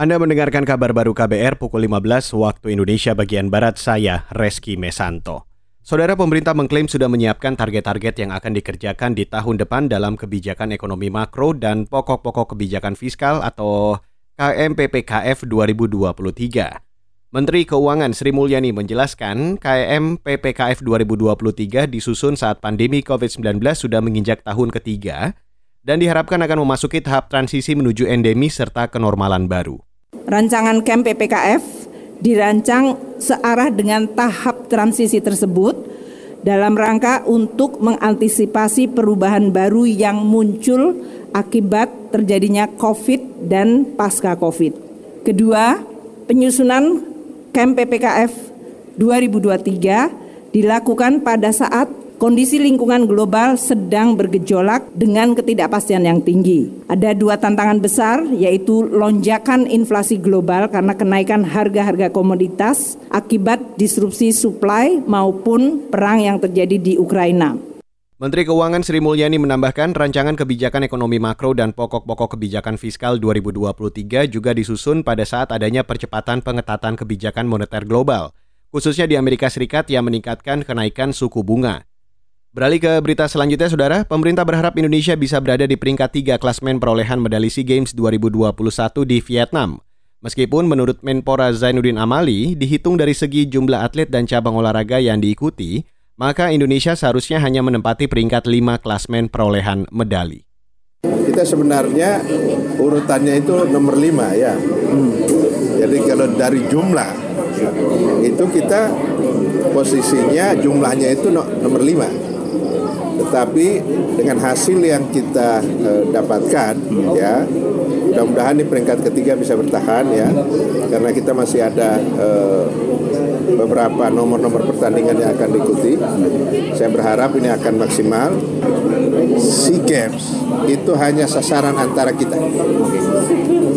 Anda mendengarkan kabar baru KBR pukul 15 waktu Indonesia bagian Barat, saya Reski Mesanto. Saudara pemerintah mengklaim sudah menyiapkan target-target yang akan dikerjakan di tahun depan dalam kebijakan ekonomi makro dan pokok-pokok kebijakan fiskal atau KMPPKF 2023. Menteri Keuangan Sri Mulyani menjelaskan KM PPKF 2023 disusun saat pandemi COVID-19 sudah menginjak tahun ketiga dan diharapkan akan memasuki tahap transisi menuju endemi serta kenormalan baru. Rancangan KEM PPKF dirancang searah dengan tahap transisi tersebut dalam rangka untuk mengantisipasi perubahan baru yang muncul akibat terjadinya COVID dan pasca COVID. Kedua, penyusunan KEM PPKF 2023 dilakukan pada saat kondisi lingkungan global sedang bergejolak dengan ketidakpastian yang tinggi. Ada dua tantangan besar, yaitu lonjakan inflasi global karena kenaikan harga-harga komoditas akibat disrupsi supply maupun perang yang terjadi di Ukraina. Menteri Keuangan Sri Mulyani menambahkan rancangan kebijakan ekonomi makro dan pokok-pokok kebijakan fiskal 2023 juga disusun pada saat adanya percepatan pengetatan kebijakan moneter global, khususnya di Amerika Serikat yang meningkatkan kenaikan suku bunga. Beralih ke berita selanjutnya, Saudara. Pemerintah berharap Indonesia bisa berada di peringkat 3 klasmen perolehan medali SEA Games 2021 di Vietnam. Meskipun menurut Menpora Zainuddin Amali, dihitung dari segi jumlah atlet dan cabang olahraga yang diikuti, maka Indonesia seharusnya hanya menempati peringkat 5 klasmen perolehan medali. Kita sebenarnya urutannya itu nomor 5 ya. Jadi kalau dari jumlah itu kita posisinya jumlahnya itu nomor 5 tetapi dengan hasil yang kita uh, dapatkan ya mudah-mudahan di peringkat ketiga bisa bertahan ya. Karena kita masih ada uh, beberapa nomor-nomor pertandingan yang akan diikuti. Saya berharap ini akan maksimal. SEA Games itu hanya sasaran antara kita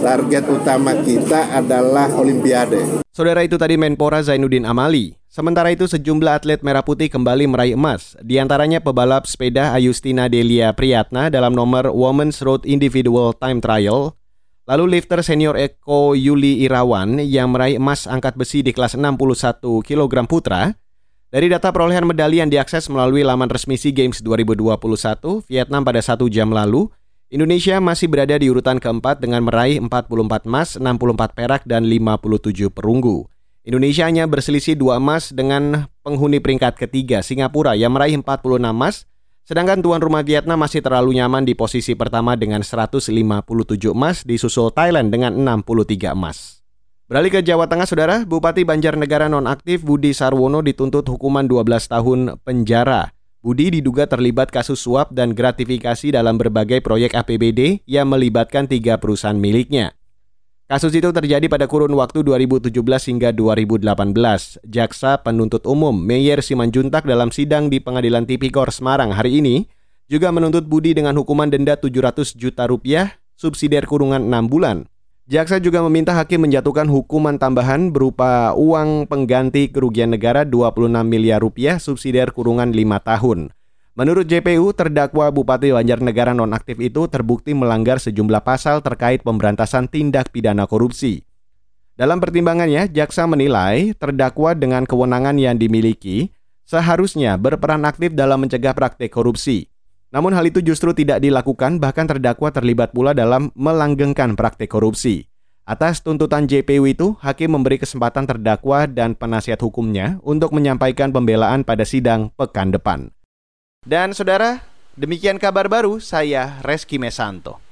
target utama kita adalah Olimpiade. Saudara itu tadi Menpora Zainuddin Amali. Sementara itu sejumlah atlet merah putih kembali meraih emas, di antaranya pebalap sepeda Ayustina Delia Priyatna dalam nomor Women's Road Individual Time Trial, lalu lifter senior Eko Yuli Irawan yang meraih emas angkat besi di kelas 61 kg putra. Dari data perolehan medali yang diakses melalui laman resmi SEA Games 2021 Vietnam pada satu jam lalu, Indonesia masih berada di urutan keempat dengan meraih 44 emas, 64 perak, dan 57 perunggu. Indonesia hanya berselisih dua emas dengan penghuni peringkat ketiga Singapura yang meraih 46 emas, sedangkan tuan rumah Vietnam masih terlalu nyaman di posisi pertama dengan 157 emas disusul Thailand dengan 63 emas. Beralih ke Jawa Tengah, Saudara, Bupati Banjarnegara nonaktif Budi Sarwono dituntut hukuman 12 tahun penjara. Budi diduga terlibat kasus suap dan gratifikasi dalam berbagai proyek APBD yang melibatkan tiga perusahaan miliknya. Kasus itu terjadi pada kurun waktu 2017 hingga 2018. Jaksa penuntut umum Meyer Simanjuntak dalam sidang di Pengadilan Tipikor Semarang hari ini juga menuntut Budi dengan hukuman denda 700 juta rupiah, subsidiar kurungan 6 bulan. Jaksa juga meminta hakim menjatuhkan hukuman tambahan berupa uang pengganti kerugian negara 26 miliar rupiah, subsidiar kurungan 5 tahun. Menurut JPU, terdakwa Bupati Banjarnegara nonaktif itu terbukti melanggar sejumlah pasal terkait pemberantasan tindak pidana korupsi. Dalam pertimbangannya, jaksa menilai terdakwa dengan kewenangan yang dimiliki seharusnya berperan aktif dalam mencegah praktik korupsi. Namun hal itu justru tidak dilakukan, bahkan terdakwa terlibat pula dalam melanggengkan praktik korupsi. Atas tuntutan JPU itu, hakim memberi kesempatan terdakwa dan penasihat hukumnya untuk menyampaikan pembelaan pada sidang pekan depan. Dan saudara, demikian kabar baru saya Reski Mesanto.